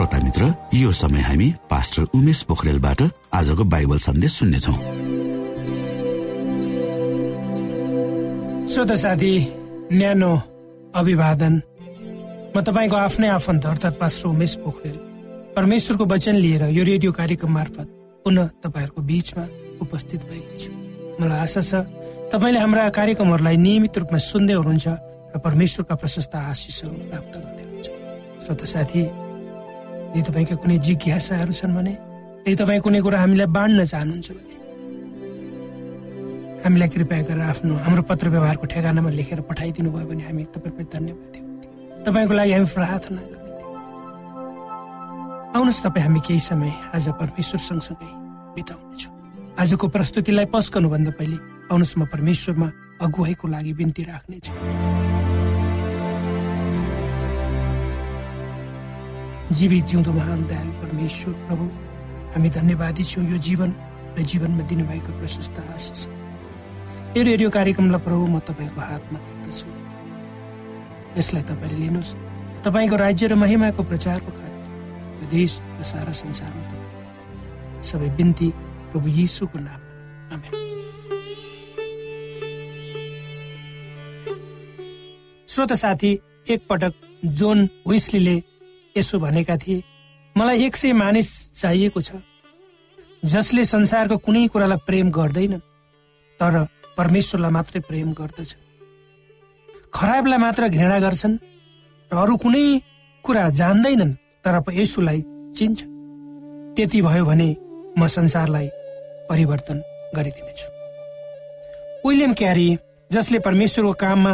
श्रोता मित्र यो समय हामी पास्टर उमेश पोखरेलबाट आजको बाइबल सन्देश सुन्नेछौ। श्रोता साथी न्यानो अभिवादन। म तपाईँको आफ्नै आफन्त अर्थात् पास्टर उमेश पोखरेल। परमेश्वरको वचन लिएर यो रेडियो कार्यक्रम मार्फत पुनः तपाईँहरूको बिचमा उपस्थित भएको छु। मलाई आशा छ तपाईँले हाम्रा कार्यक्रमहरूलाई नियमित रूपमा सुन्दै हुनुहुन्छ र परमेश्वरका प्रशस्त आशिषहरू प्राप्त गर्दै हुनुहुन्छ। श्रोता साथी यदि तपाईँका कुनै जिज्ञासाहरू छन् भने यदि तपाईँ कुनै कुरा हामीलाई बाँड्न चाहनुहुन्छ भने हामीलाई कृपया गरेर आफ्नो हाम्रो पत्र व्यवहारको ठेगानामा लेखेर पठाइदिनु भयो भने हामी तपाईँलाई धन्यवाद तपाईँको लागि हामी प्रार्थना गर्ने आउनुहोस् तपाईँ हामी केही समय आज परमेश्वर सँगसँगै बिताउनेछौँ। आजको प्रस्तुतिलाई पस गर्नुभन्दा पहिले आउनुहोस् म परमेश्वरमा अगुवाईको लागि बिन्ती राख्नेछु। जीवित जिउँदो महान दयाल परमेश्वर प्रभु। हामी धन्यवादी छौँ यो जीवन र जीवनमा दिनुभएको प्रशस्त आशिष। यो रेडियो कार्यक्रमलाई प्रभु म तपाईँको हातमा राख्दछु। यसलाई तपाईँले लिनुहोस्। तपाईँको राज्य र महिमाको प्रचारको खातिर यो देश र सारा संसारमा तपाईँले सबै बिन्ती प्रभु यीशुको नाम आमेन। श्रोत साथी एकपटक जोन विस्लीले यसो भनेका थिए। मलाई एक सय मानिस चाहिएको छ जसले संसारको कुनै कुरालाई प्रेम गर्दैन तर परमेश्वरलाई मात्रै प्रेम गर्दछ। खराबलाई मात्र घृणा गर्छन् र अरू कुनै कुरा जान्दैनन् तर यसुलाई चिन्छ त्यति भयो भने म संसारलाई परिवर्तन गरिदिनेछु। विलियम क्यारी जसले परमेश्वरको काममा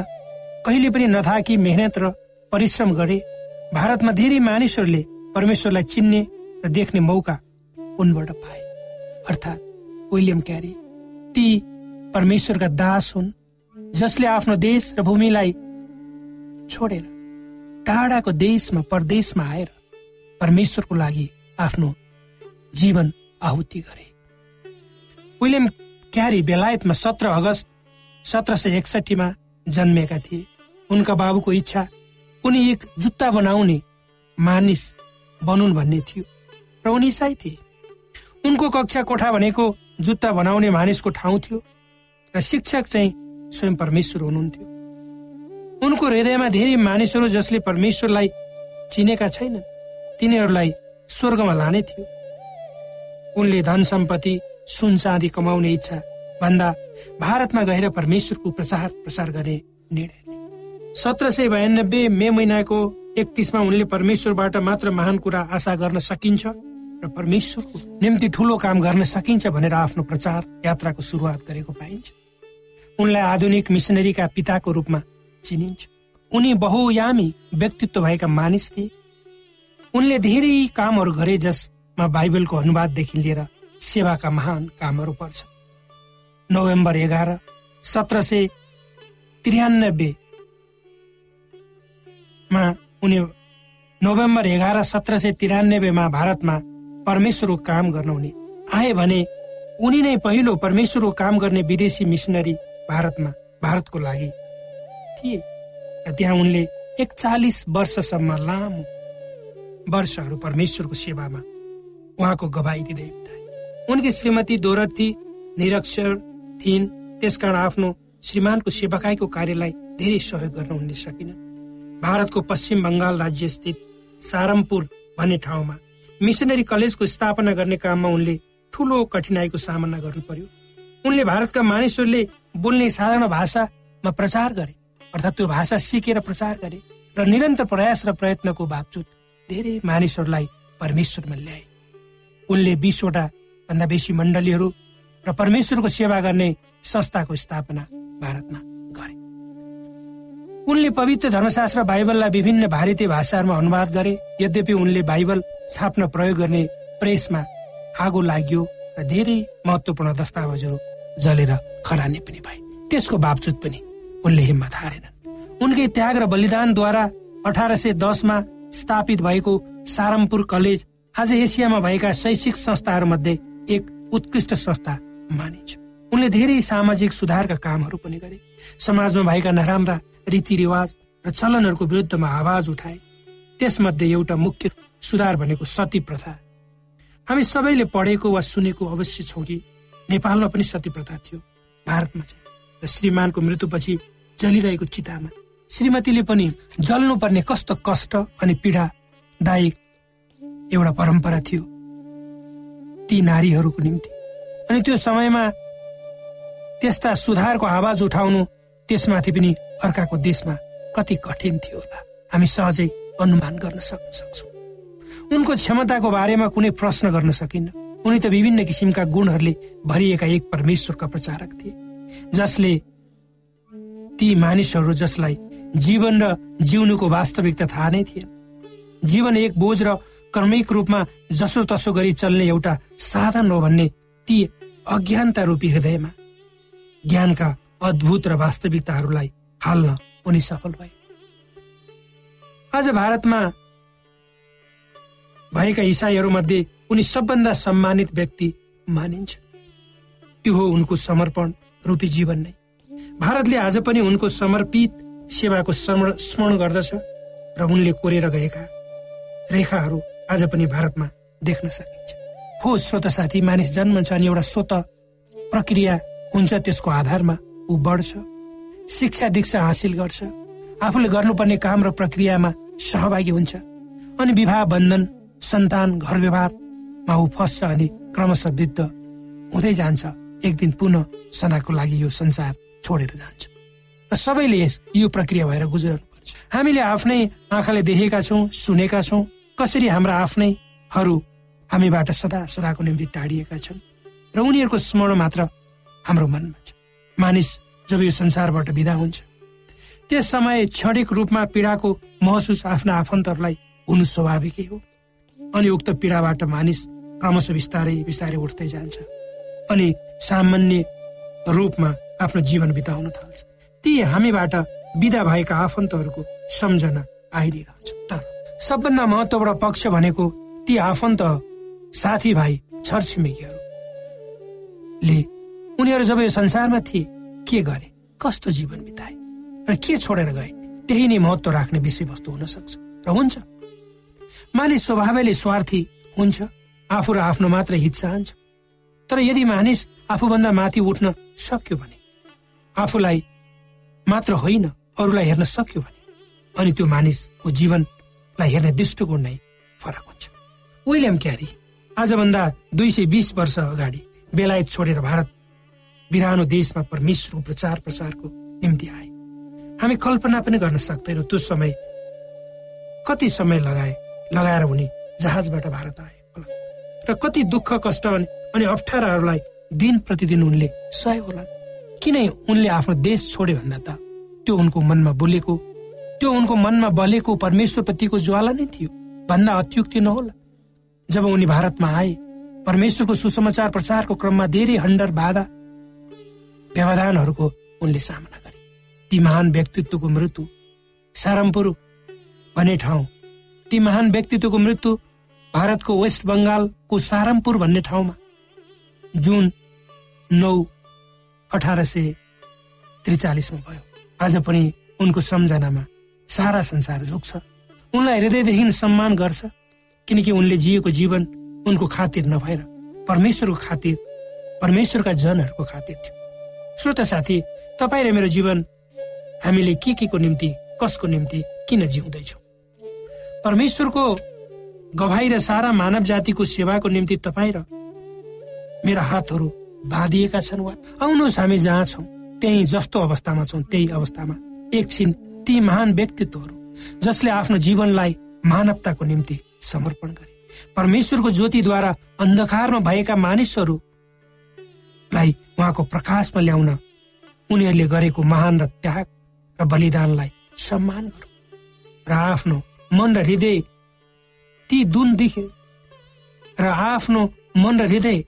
कहिले पनि नथाकी मेहनत र परिश्रम गरे भारतमा धेरै मानिसहरूले परमेश्वरलाई चिन्ने र देख्ने मौका उनबाट पाए। अर्थात् विलियम क्यारी ती परमेश्वरका दास हुन् जसले आफ्नो देश र भूमिलाई छोडेर टाढाको देशमा परदेशमा आएर परमेश्वरको लागि आफ्नो जीवन आहुति गरे। विलियम क्यारी बेलायतमा सत्र अगस्त सत्र सय एकसठीमा जन्मेका थिए। उनका बाबुको इच्छा उनी एक जुत्ता बनाउने मानिस बनुन् भन्ने थियो र उनी इसाई थिए। उनको कक्षा कोठा भनेको जुत्ता बनाउने मानिसको ठाउँ थियो र शिक्षक चाहिँ स्वयं परमेश्वर हुनुहुन्थ्यो। उनको हृदयमा धेरै मानिसहरू जसले परमेश्वरलाई चिनेका छैनन् तिनीहरूलाई स्वर्गमा लाने थियो। उनले धन सम्पत्ति सुन चाँदी कमाउने इच्छा भन्दा भारतमा गएर परमेश्वरको प्रचार प्रसार गर्ने निर्णय लिए। सत्र सय बयानब्बे मे महिनाको एकतिसमा उनले परमेश्वरबाट मात्र महान कुरा आशा गर्न सकिन्छ र परमेश्वरको निम्ति ठुलो काम गर्न सकिन्छ भनेर आफ्नो प्रचार यात्राको सुरुवात गरेको पाइन्छ। उनलाई आधुनिक मिसनरीका पिताको रूपमा चिनिन्छ। उनी बहुयामी व्यक्तित्व भएका मानिस थिए। उनले धेरै कामहरू गरे जसमा बाइबलको अनुवाददेखि लिएर सेवाका महान कामहरू पर्छ। नोभेम्बर एघार सत्र सय त्रियानब्बेमा उनी नोभेम्बर एघार सत्र सय तिरानब्बेमा भारतमा परमेश्वरको काम गर्न उनी आए भने उनी नै पहिलो परमेश्वरको काम गर्ने विदेशी मिसनरी भारतमा भारतको लागि थिए। र त्यहाँ उनले एकचालिस वर्षसम्म लामो वर्षहरू परमेश्वरको सेवामा उहाँको गवाई दिँदै बिताए। उनकी श्रीमती दोरथी निरक्षर थिइन् त्यसकारण आफ्नो श्रीमानको सेवाकाईको कार्यलाई धेरै सहयोग गर्न उनले सकिन। भारतको पश्चिम बङ्गाल राज्य स्थित सारमपुर भन्ने ठाउँमा मिसनरी कलेजको स्थापना गर्ने काममा उनले ठूलो कठिनाईको सामना गर्नु पर्यो। उनले भारतका मानिसहरूले बोल्ने साधारण भाषामा प्रचार गरे अर्थात् त्यो भाषा सिकेर प्रचार गरे र निरन्तर प्रयास र प्रयत्नको बावजुद धेरै मानिसहरूलाई परमेश्वरमा ल्याए। उनले बिसवटा भन्दा बेसी मण्डलीहरू र परमेश्वरको सेवा गर्ने संस्थाको स्थापना भारतमा उनले पवित्र धर्मशास्त्र बाइबललाई विभिन्न भारतीय भाषाहरूमा अनुवाद गरे। यद्यपि उनले बाइबल छाप्न प्रयोग गर्ने प्रेसमा आगो लाग्यो र धेरै महत्वपूर्ण दस्तावेजहरू जलेर खरानी पनि भए। त्यसको बावजुद पनि उनले हिम्मत हारेनन्। उनकै त्याग र बलिदानद्वारा अठार सय दसमा स्थापित भएको सारमपुर कलेज आज एसियामा भएका शैक्षिक संस्थाहरूमध्ये एक उत्कृष्ट संस्था मानिन्छ। उनले धेरै सामाजिक सुधारका कामहरू पनि गरे। समाजमा भएका नराम्रा रीतिरिवाज र चलनहरूको विरुद्धमा आवाज उठाए। त्यसमध्ये एउटा मुख्य सुधार भनेको सती प्रथा हामी सबैले पढेको वा सुनेको अवश्य छौँ कि नेपालमा पनि सती प्रथा थियो भारतमा चाहिँ। र श्रीमानको मृत्युपछि जलिरहेको चितामा। श्रीमतीले पनि जल्नुपर्ने कस्तो कष्ट अनि पीडादायक एउटा परम्परा थियो ती नारीहरूको निम्ति। अनि त्यो समयमा त्यस्ता सुधारको आवाज उठाउनु त्यसमाथि पनि अर्काको देशमा कति कठिन थियो होला। हामी सहजै अनुमान गर्न सक्न सक्छौँ। उनको क्षमताको बारेमा कुनै प्रश्न गर्न सकिन्न। उनी त विभिन्न किसिमका गुणहरूले भरिएका एक परमेश्वरका प्रचारक थिए जसले ती मानिसहरू जसलाई जीवन र जिउनुको वास्तविकता थाहा नै थिएन। जीवन एक बोझ र क्रमिक रूपमा जसो तसो गरी चल्ने एउटा साधन हो भन्ने ती अज्ञानता रूपी हृदयमा ज्ञानका अद्भुत र वास्तविकताहरूलाई हाल्न उनी सफल भए। आज भारतमा भएका इसाईहरूमध्ये उनी सबभन्दा सम्मानित व्यक्ति मानिन्छ। त्यो हो उनको समर्पण रूपी जीवन नै। भारतले आज पनि उनको समर्पित सेवाको स्मरण गर्दछ र उनले कोरेर गएका रेखाहरू आज पनि भारतमा देख्न सकिन्छ। हो श्रोत साथी मानिस जन्मन्छ अनि एउटा स्वत प्रक्रिया हुन्छ त्यसको आधारमा ऊ बढ्छ। शिक्षा दीक्षा हासिल गर्छ। आफूले गर्नुपर्ने काम र प्रक्रियामा सहभागी हुन्छ। अनि विवाह बन्धन सन्तान घर व्यवहारमा ऊ फस्छ अनि क्रमशः वृद्ध हुँदै जान्छ। एक दिन पुनः सदाको लागि यो संसार छोडेर जान्छ। र सबैले यो प्रक्रिया भएर गुज्रनु पर्छ हामीले आफ्नै आँखाले देखेका छौँ सुनेका छौँ। कसरी हाम्रा आफ्नैहरू हामीबाट सदा सदाको निम्ति टाढिएका छन्। र उनीहरूको स्मरण मात्र हाम्रो मनमा छ। मानिस जब यो संसारबाट विदा हुन्छ त्यस समय क्षणिक रूपमा पीडाको महसुस आफ्ना आफन्तहरूलाई हुनु स्वाभाविकै हो। अनि उक्त पीडाबाट मानिस क्रमशः बिस्तारै बिस्तारै उठ्दै जान्छ अनि सामान्य रूपमा आफ्नो जीवन बिताउन थाल्छ। ती हामीबाट विदा भएका आफन्तहरूको सम्झना आइरहन्छ तर सबभन्दा महत्वपूर्ण पक्ष भनेको ती आफन्त साथीभाइ छरछिमेकीहरूले उनीहरू जब यो संसारमा थिए के गरे? कस्तो जीवन बिताए? र के छोडेर गए? त्यही नै महत्व राख्ने विषयवस्तु हुन सक्छ। र हुन्छ। मानिस स्वभावैले स्वार्थी हुन्छ आफू र आफ्नो मात्र हित चाहन्छ। तर यदि मानिस आफूभन्दा माथि उठ्न सक्यो भने आफूलाई मात्र होइन अरूलाई हेर्न सक्यो भने अनि त्यो मानिसको जीवनलाई हेर्ने दृष्टिकोण नै फरक हुन्छ। विलियम क्यारी आजभन्दा दुई सय बिस वर्ष अगाडि बेलायत छोडेर भारत बिरानो देशमा परमेश्वरको प्रचार प्रसारको निम्ति आए। हामी कल्पना पनि गर्न सक्दैनौँ त्यो समय कति समय लगाए लगाएर उनी जहाजबाट भारत आए र कति दुःख कष्ट अनि अप्ठ्याराहरूलाई दिन प्रतिदिन उनले सय होला। किन उनले आफ्नो देश छोडे भन्दा त त्यो उनको मनमा बोलेको त्यो उनको मनमा बलेको परमेश्वर प्रतिको ज्वाला नै थियो भन्दा अत्युक्ति नहोला। जब उनी भारतमा आए परमेश्वरको सुसमाचार प्रचारको क्रममा धेरै हन्डर बाधा व्यवधानहरूको उनले सामना गरे। ती महान व्यक्तित्वको मृत्यु सारमपुर भन्ने ठाउँ ती महान व्यक्तित्वको मृत्यु भारतको वेस्ट बङ्गालको सारमपुर भन्ने ठाउँमा जुन नौ अठार सय त्रिचालिसमा भयो। आज पनि उनको सम्झनामा सारा संसार झुक्छ। उनलाई हृदयदेखि सम्मान गर्छ किनकि उनले जिएको जीवन उनको खातिर नभएर परमेश्वरको खातिर परमेश्वरका जनहरूको खातिर थियो। श्रोत साथी तपाईँ र मेरो जीवन हामीले के के को निम्ति कसको निम्ति किन जिउँदैछौँ? परमेश्वरको गवाई र सारा मानव जातिको सेवाको निम्ति तपाईँ र मेरा हातहरू बाँधिएका छन् वा आउनुहोस् हामी जहाँ छौँ त्यही जस्तो अवस्थामा छौँ त्यही अवस्थामा। एकछिन ती महान व्यक्तित्वहरू जसले आफ्नो जीवनलाई मानवताको निम्ति समर्पण गरे। परमेश्वरको ज्योतिद्वारा अन्धकारमा भएका मानिसहरू लाई उहाँको प्रकाशमा ल्याउन उनीहरूले गरेको महान र त्याग र बलिदानलाई सम्मान गरौँ र आफ्नो मन र हृदय ती दुन देखे र आफ्नो मन र हृदय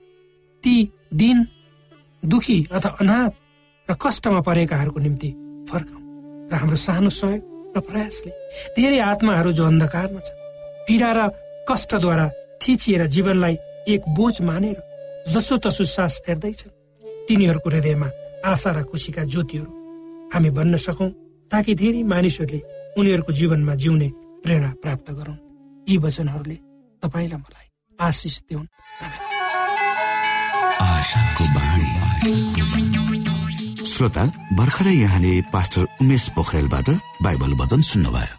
ती दिन दुखी अथवा अनाथ र कष्टमा परेकाहरूको निम्ति फर्काउँ र हाम्रो सानो सहयोग र प्रयासले धेरै आत्माहरू जो अन्धकारमा छन् पीडा र कष्टद्वारा थिचिएर जीवनलाई एक बोझ मानेर जसो तसो सास फेर्दैछन्। तिनीहरूको हृदयमा आशा र खुसीका ज्योतिहरू। हामी बन्न सकौँ ताकि धेरै मानिसहरूले उनीहरूको जीवनमा जिउने प्रेरणा प्राप्त गरौँ यी वचनहरूले तपाईँलाई मलाई आशिष दिउन्। श्रोता भर्खरै यहाँले पास्टर उमेश पोखरेलबाट बाइबल वचन सुन्नुभयो।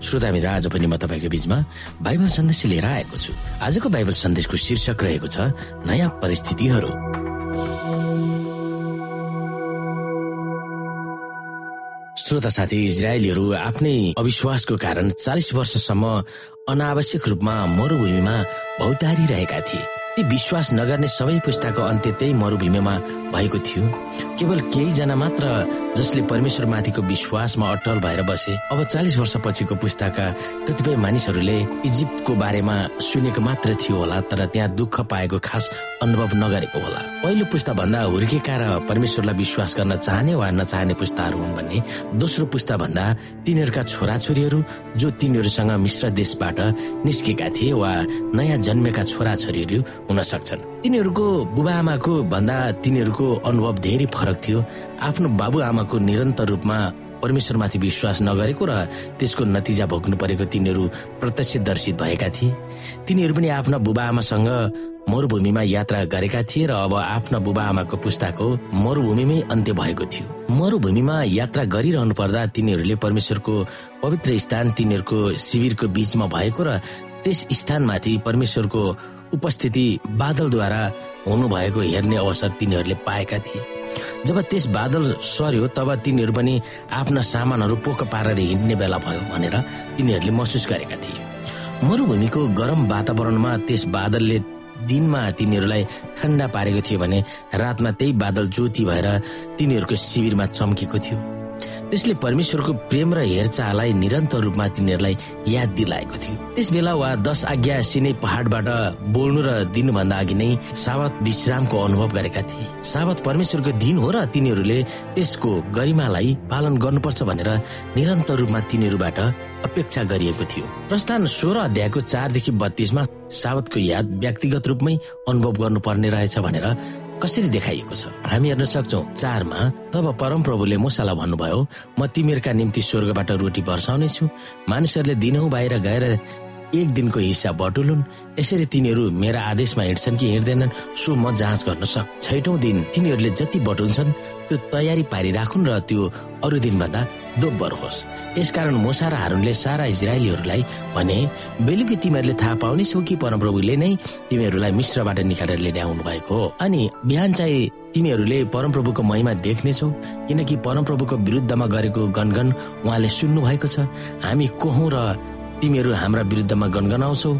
श्रोता मित्र आज पनि म तपाईँको बिचमा बाइबल सन्देश लिएर आएको छु। आजको बाइबल सन्देशको शीर्षक रहेको छ नयाँ परिस्थितिहरू। श्रोता साथी इजरायलीहरू आफ्नै अविश्वासको कारण चालिस वर्षसम्म अनावश्यक रूपमा मरुभूमिमा भौतारी रहेका थिए। ती विश्वास नगर्ने सबै पुस्ताको अन्त्य त्यही मरुभूमिमा भएको थियो। केवल केही जना मात्र जसले परमेश्वर माथिको विश्वासमा अटल भएर बसे। अब चालिस वर्ष पछिको पुस्ताका कतिपय मानिसहरूले इजिप्टको बारेमा सुनेको मात्र थियो होला तर त्यहाँ दुःख पाएको खास अनुभव नगरेको होला। पहिलो पुस्ता भन्दा हुर्केका र परमेश्वरलाई विश्वास गर्न चाहने वा नचाहने पुस्ताहरू हुन् भन्ने दोस्रो पुस्ता भन्दा तिनीहरूका छोराछोरीहरू जो तिनीहरूसँग मिश्र देशबाट निस्केका थिए वा नयाँ जन्मेका छोराछोरीहरू हुन सक्छन्। तिनीहरूको बुबाआमाको भन्दा तिनीहरूको अनुभव धेरै फरक थियो। आफ्नो बाबुआमाको निरन्तर रूपमा परमेश्वरमाथि विश्वास नगरेको र त्यसको नतिजा भोग्नु परेको तिनीहरू प्रत्यक्षदर्शित भएका थिए। तिनीहरू पनि आफ्ना बुबाआमासँग मरुभूमिमा यात्रा गरेका थिए र अब आफ्ना बुबाआमाको पुस्ताको मरुभूमिमै अन्त्य भएको थियो। मरुभूमिमा यात्रा गरिरहनु पर्दा तिनीहरूले परमेश्वरको पवित्र स्थान तिनीहरूको शिविरको बीचमा भएको र त्यस स्थानमाथि परमेश्वरको उपस्थिति बादलद्वारा हुनुभएको हेर्ने अवसर तिनीहरूले पाएका थिए। जब त्यस बादल सर्यो तब तिनीहरू पनि आफ्ना सामानहरू पोक पारेर हिँड्ने बेला भयो भनेर तिनीहरूले महसुस गरेका थिए। मरुभूमिको गरम वातावरणमा त्यस बादलले दिनमा तिनीहरूलाई ठन्डा पारेको थियो भने रातमा त्यही बादल ज्योति भएर तिनीहरूको शिविरमा चम्केको थियो। त्यसले परमेश्वरको प्रेम र हेरचाहलाई निरन्तर रूपमा तिनीहरूलाई याद दिलाएको थियो। त्यस बेला वा दश आज्ञा सिनै पहाडबाट बोल्नु र दिनुभन्दा अघि नै सावत विश्रामको अनुभव गरेका थिए। सावत परमेश्वरको दिन हो र तिनीहरूले त्यसको गरिमालाई पालन गर्नुपर्छ भनेर निरन्तर रूपमा तिनीहरूबाट अपेक्षा गरिएको थियो। प्रस्थान सोह्र अध्यायको चारदेखि बत्तीसमा सावतको याद व्यक्तिगत रूपमै अनुभव गर्नुपर्ने रहेछ भनेर कसरी देखाइएको छ? हामी हेर्न सक्छौ चारमा तब परमप्रभुले मुसालाई भन्नुभयो म तिमीहरूका निम्ति स्वर्गबाट रोटी छु मानिसहरूले दिनहुँ बाहिर गएर एक दिनको हिस्सा बटुलुन्। यसरी तिनीहरू मेरा आदेशमा हिँड्छन् कि हिँड्दैनन् सो म जाँच गर्न सक् छैटौँ दिन तिनीहरूले जति बटुल्छन् त्यो तयारी पारिराखुन् र त्यो अरू दिनभन्दा दोब्बर होस् यसकारण मोसा र हारूनले सारा इजरायलीहरूलाई भने बेलुकी तिमीहरूले थाहा पाउने छौ कि परमप्रभुले नै तिमीहरूलाई मिश्रबाट निकालेर लिएर आउनु भएको हो। अनि बिहान चाहिँ तिमीहरूले परमप्रभुको महिमा देख्नेछौ किनकि परमप्रभुको विरुद्धमा गरेको गनगन उहाँले सुन्नु भएको छ। हामी को र तिमीहरू हाम्रा विरुद्धमा गनगनाउँछौ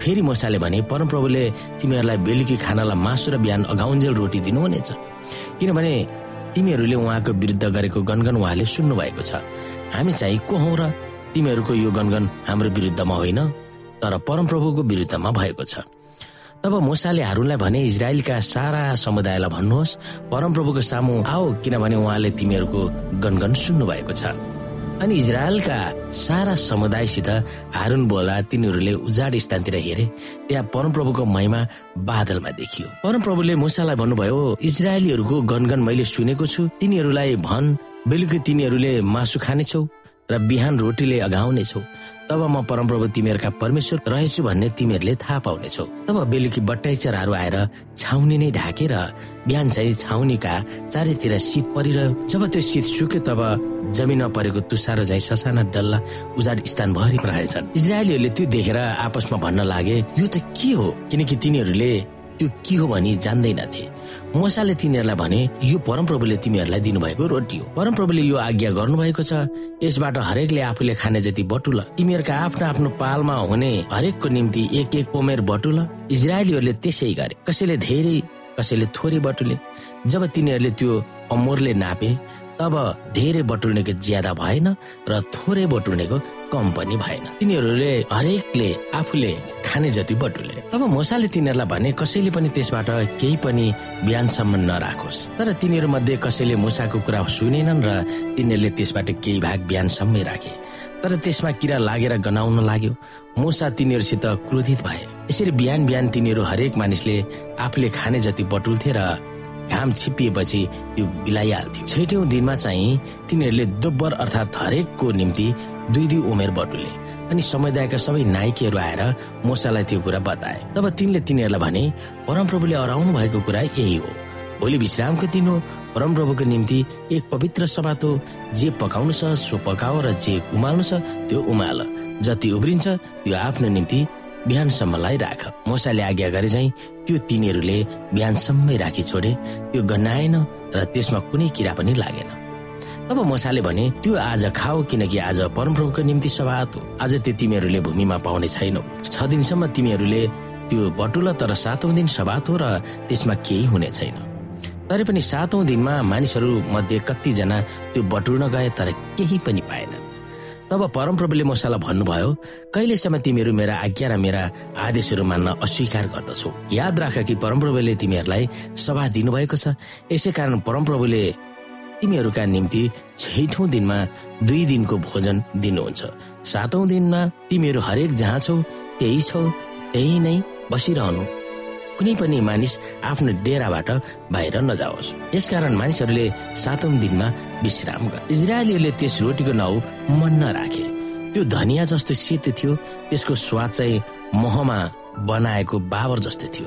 फेरि मोसाले भने परमप्रभुले तिमीहरूलाई बेलुकी खानालाई मासु र बिहान अघाउन्जेल रोटी दिनुहुनेछ। किनभने तिमीहरूले उहाँको विरुद्ध गरेको गनगन उहाँले सुन्नु भएको छ। हामी चाहिँ को हौ र तिमीहरूको यो गनगन हाम्रो विरुद्धमा होइन तर परमप्रभुको विरुद्धमा भएको छ। तब मुसाले हारूनलाई भने इजरायलका सारा समुदायलाई भन्नुहोस् परमप्रभुको सामु आओ किनभने उहाँले तिमीहरूको गनगन सुन्नु भएको छ। अनि इजरायलका सारा समुदायसित हारुन बोला तिनीहरूले उजाड स्थानतिर हेरे त्यहाँ परमप्रभुको महिमा बादलमा देखियो। परमप्रभुले मुसालाई भन्नुभयो इजरायलीहरूको गनगन मैले सुनेको छु तिनीहरूलाई भन बेलुकी तिनीहरूले मासु खानेछौ र बिहान रोटीले अघाउनेछौ। तब म परमप्रभु तिमीहरूका परमेश्वर रहेछु भन्ने तिमीहरूले थाहा पाउनेछौ। तब बेलुकी बट्टाइ चराहरू आएर छाउनी नै ढाकेर बिहान चाहिँ छाउनीका चारैतिर शीत परिरह्यो। जब त्यो शीत सुक्यो तब जमिनमा परेको तुसारो झै ससाना डल्ला उजाड स्थान भरि रहेछन्। इजरायलीहरूले त्यो देखेर आपसमा भन्न लागे यो त के हो? किनकि तिनीहरूले त्यो के हो भनी जान्दैनथे। मसाले तिनीहरूलाई भने यो परमप्रभुले तिमीहरूलाई दिनुभएको रोटी हो। परमप्रभुले यो आज्ञा गर्नुभएको छ। यसबाट हरेकले आफूले खाने जति बटुल तिमीहरूका आफ्नो आफ्नो पालमा हुने हरेकको निम्ति एक एक उमेर बटुल इजरायलीहरूले त्यसै गरे। कसैले धेरै कसैले थोरै बटुले। जब तिनीहरूले त्यो अमोरले नापे तब धेरै बटुल्नेको ज्यादा भएन र थोरै बटुल्नेको कम पनि भएन। तिनीहरूले हरेकले आफूले खाने जति बटुले। तब मोसाले तिनीहरूलाई भने कसैले पनि त्यसबाट केही पनि बिहानसम्म नराखोस्। तर तिनीहरू मध्ये कसैले मुसाको कुरा सुनेनन् र तिनीहरूले त्यसबाट केही भाग बिहानसम्मै राखे। तर त्यसमा किरा लागेर गनाउन लाग्यो। मुसा तिनीहरूसित क्रोधित भए। यसरी बिहान बिहान तिनीहरू हरेक मानिसले आफूले खाने जति बटुल्थे र घाम छिप्पिएपछि यो बिलाइहाल्थ्यो। छैटौँ दिनमा चाहिँ तिनीहरूले दोब्बर अर्थात् हरेकको निम्ति दुई दुई उमेर बटुले अनि समुदायका सबै नायकीहरू आएर मोसालाई त्यो कुरा बताए। तब तिनले तिनीहरूलाई भने परमप्रभुले हराउनु भएको कुरा यही हो। भोलि विश्रामको दिन हो। परमप्रभुको निम्ति एक पवित्र सभा त। जे पकाउनु छ सो पकाओ र जे उमाल्नु छ त्यो उमाल। जति उब्रिन्छ त्यो आफ्नो निम्ति बिहानसम्मलाई राख मोसाले आज्ञा गरे चाहिँ त्यो तिनीहरूले बिहानसम्मै राखी छोडे त्यो गन्नाएन र त्यसमा कुनै किरा पनि लागेन। तब मोसाले भने त्यो आज खाओ किनकि आज परमप्रभुको निम्ति सभात हो। आज त्यो तिमीहरूले भूमिमा पाउने छैनौ। छ दिनसम्म तिमीहरूले त्यो बटुल तर सातौं दिन सभात हो र त्यसमा केही हुने छैन। तरै पनि सातौं दिनमा मानिसहरू मध्ये कतिजना त्यो बटुल्न गए तर केही पनि पाएन तब परमप्रभुले मसालाई भन्नुभयो कहिलेसम्म तिमीहरू मेरा आज्ञा र मेरा आदेशहरू मान्न अस्वीकार गर्दछौ? याद राख कि परमप्रभुले तिमीहरूलाई सभा दिनुभएको छ। यसै कारण परमप्रभुले तिमीहरूका निम्ति छैठौँ दिनमा दुई दिनको भोजन दिनुहुन्छ। सातौं दिनमा तिमीहरू हरेक जहाँ छौ त्यही छौ त्यही नै बसिरहनु। कुनै पनि मानिस आफ्नो डेराबाट बाहिर नजाओस्। यसकारण मानिसहरूले सातौं दिनमा विश्राम गर। इजरायलीहरूले त्यस रोटीको नाउँ मन नराखे त्यो धनिया जस्तो शीत थियो त्यसको स्वाद चाहिँ महमा बनाएको बाबर जस्तो थियो।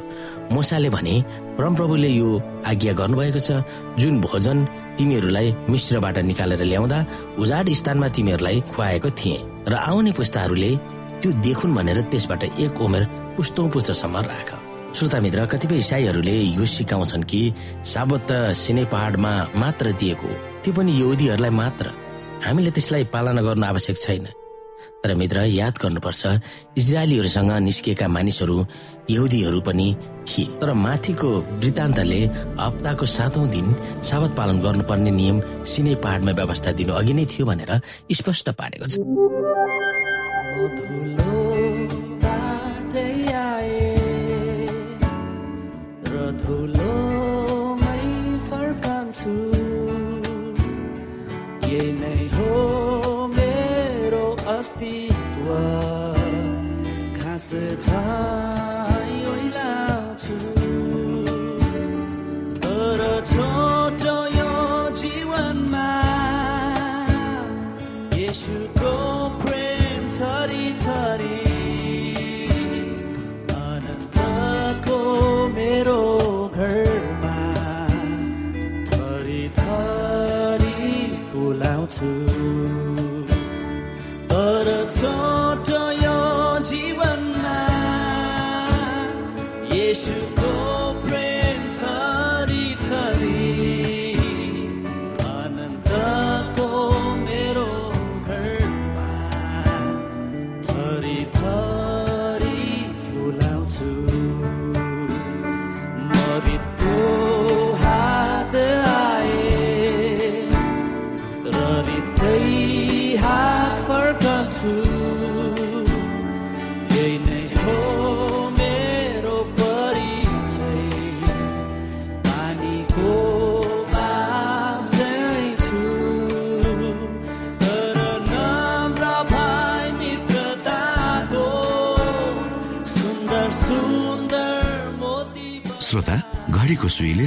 मोसाले भने परमप्रभुले यो आज्ञा गर्नुभएको छ जुन भोजन तिमीहरूलाई मिश्रबाट निकालेर ल्याउँदा उजाड स्थानमा तिमीहरूलाई खुवाएको थिए। र आउने पुस्ताहरूले त्यो देखुन् भनेर त्यसबाट एक उमेर पुस्तौँ पुस्तसम्म राख। श्रोता मित्र कतिपय इसाईहरूले यो सिकाउँछन् कि साबत त सिने पहाडमा मात्र दिएको त्यो पनि यहुदीहरूलाई मात्र। हामीले त्यसलाई पालना गर्नु आवश्यक छैन। तर मित्र याद गर्नुपर्छ इजरायलीहरूसँग निस्किएका मानिसहरू यहुदीहरू पनि थिए। तर माथिको वृत्तान्तले हप्ताको सातौं दिन साबत पालन गर्नुपर्ने नियम सिने पहाडमा व्यवस्था दिनु अघि नै थियो भनेर स्पष्ट पारेको छ।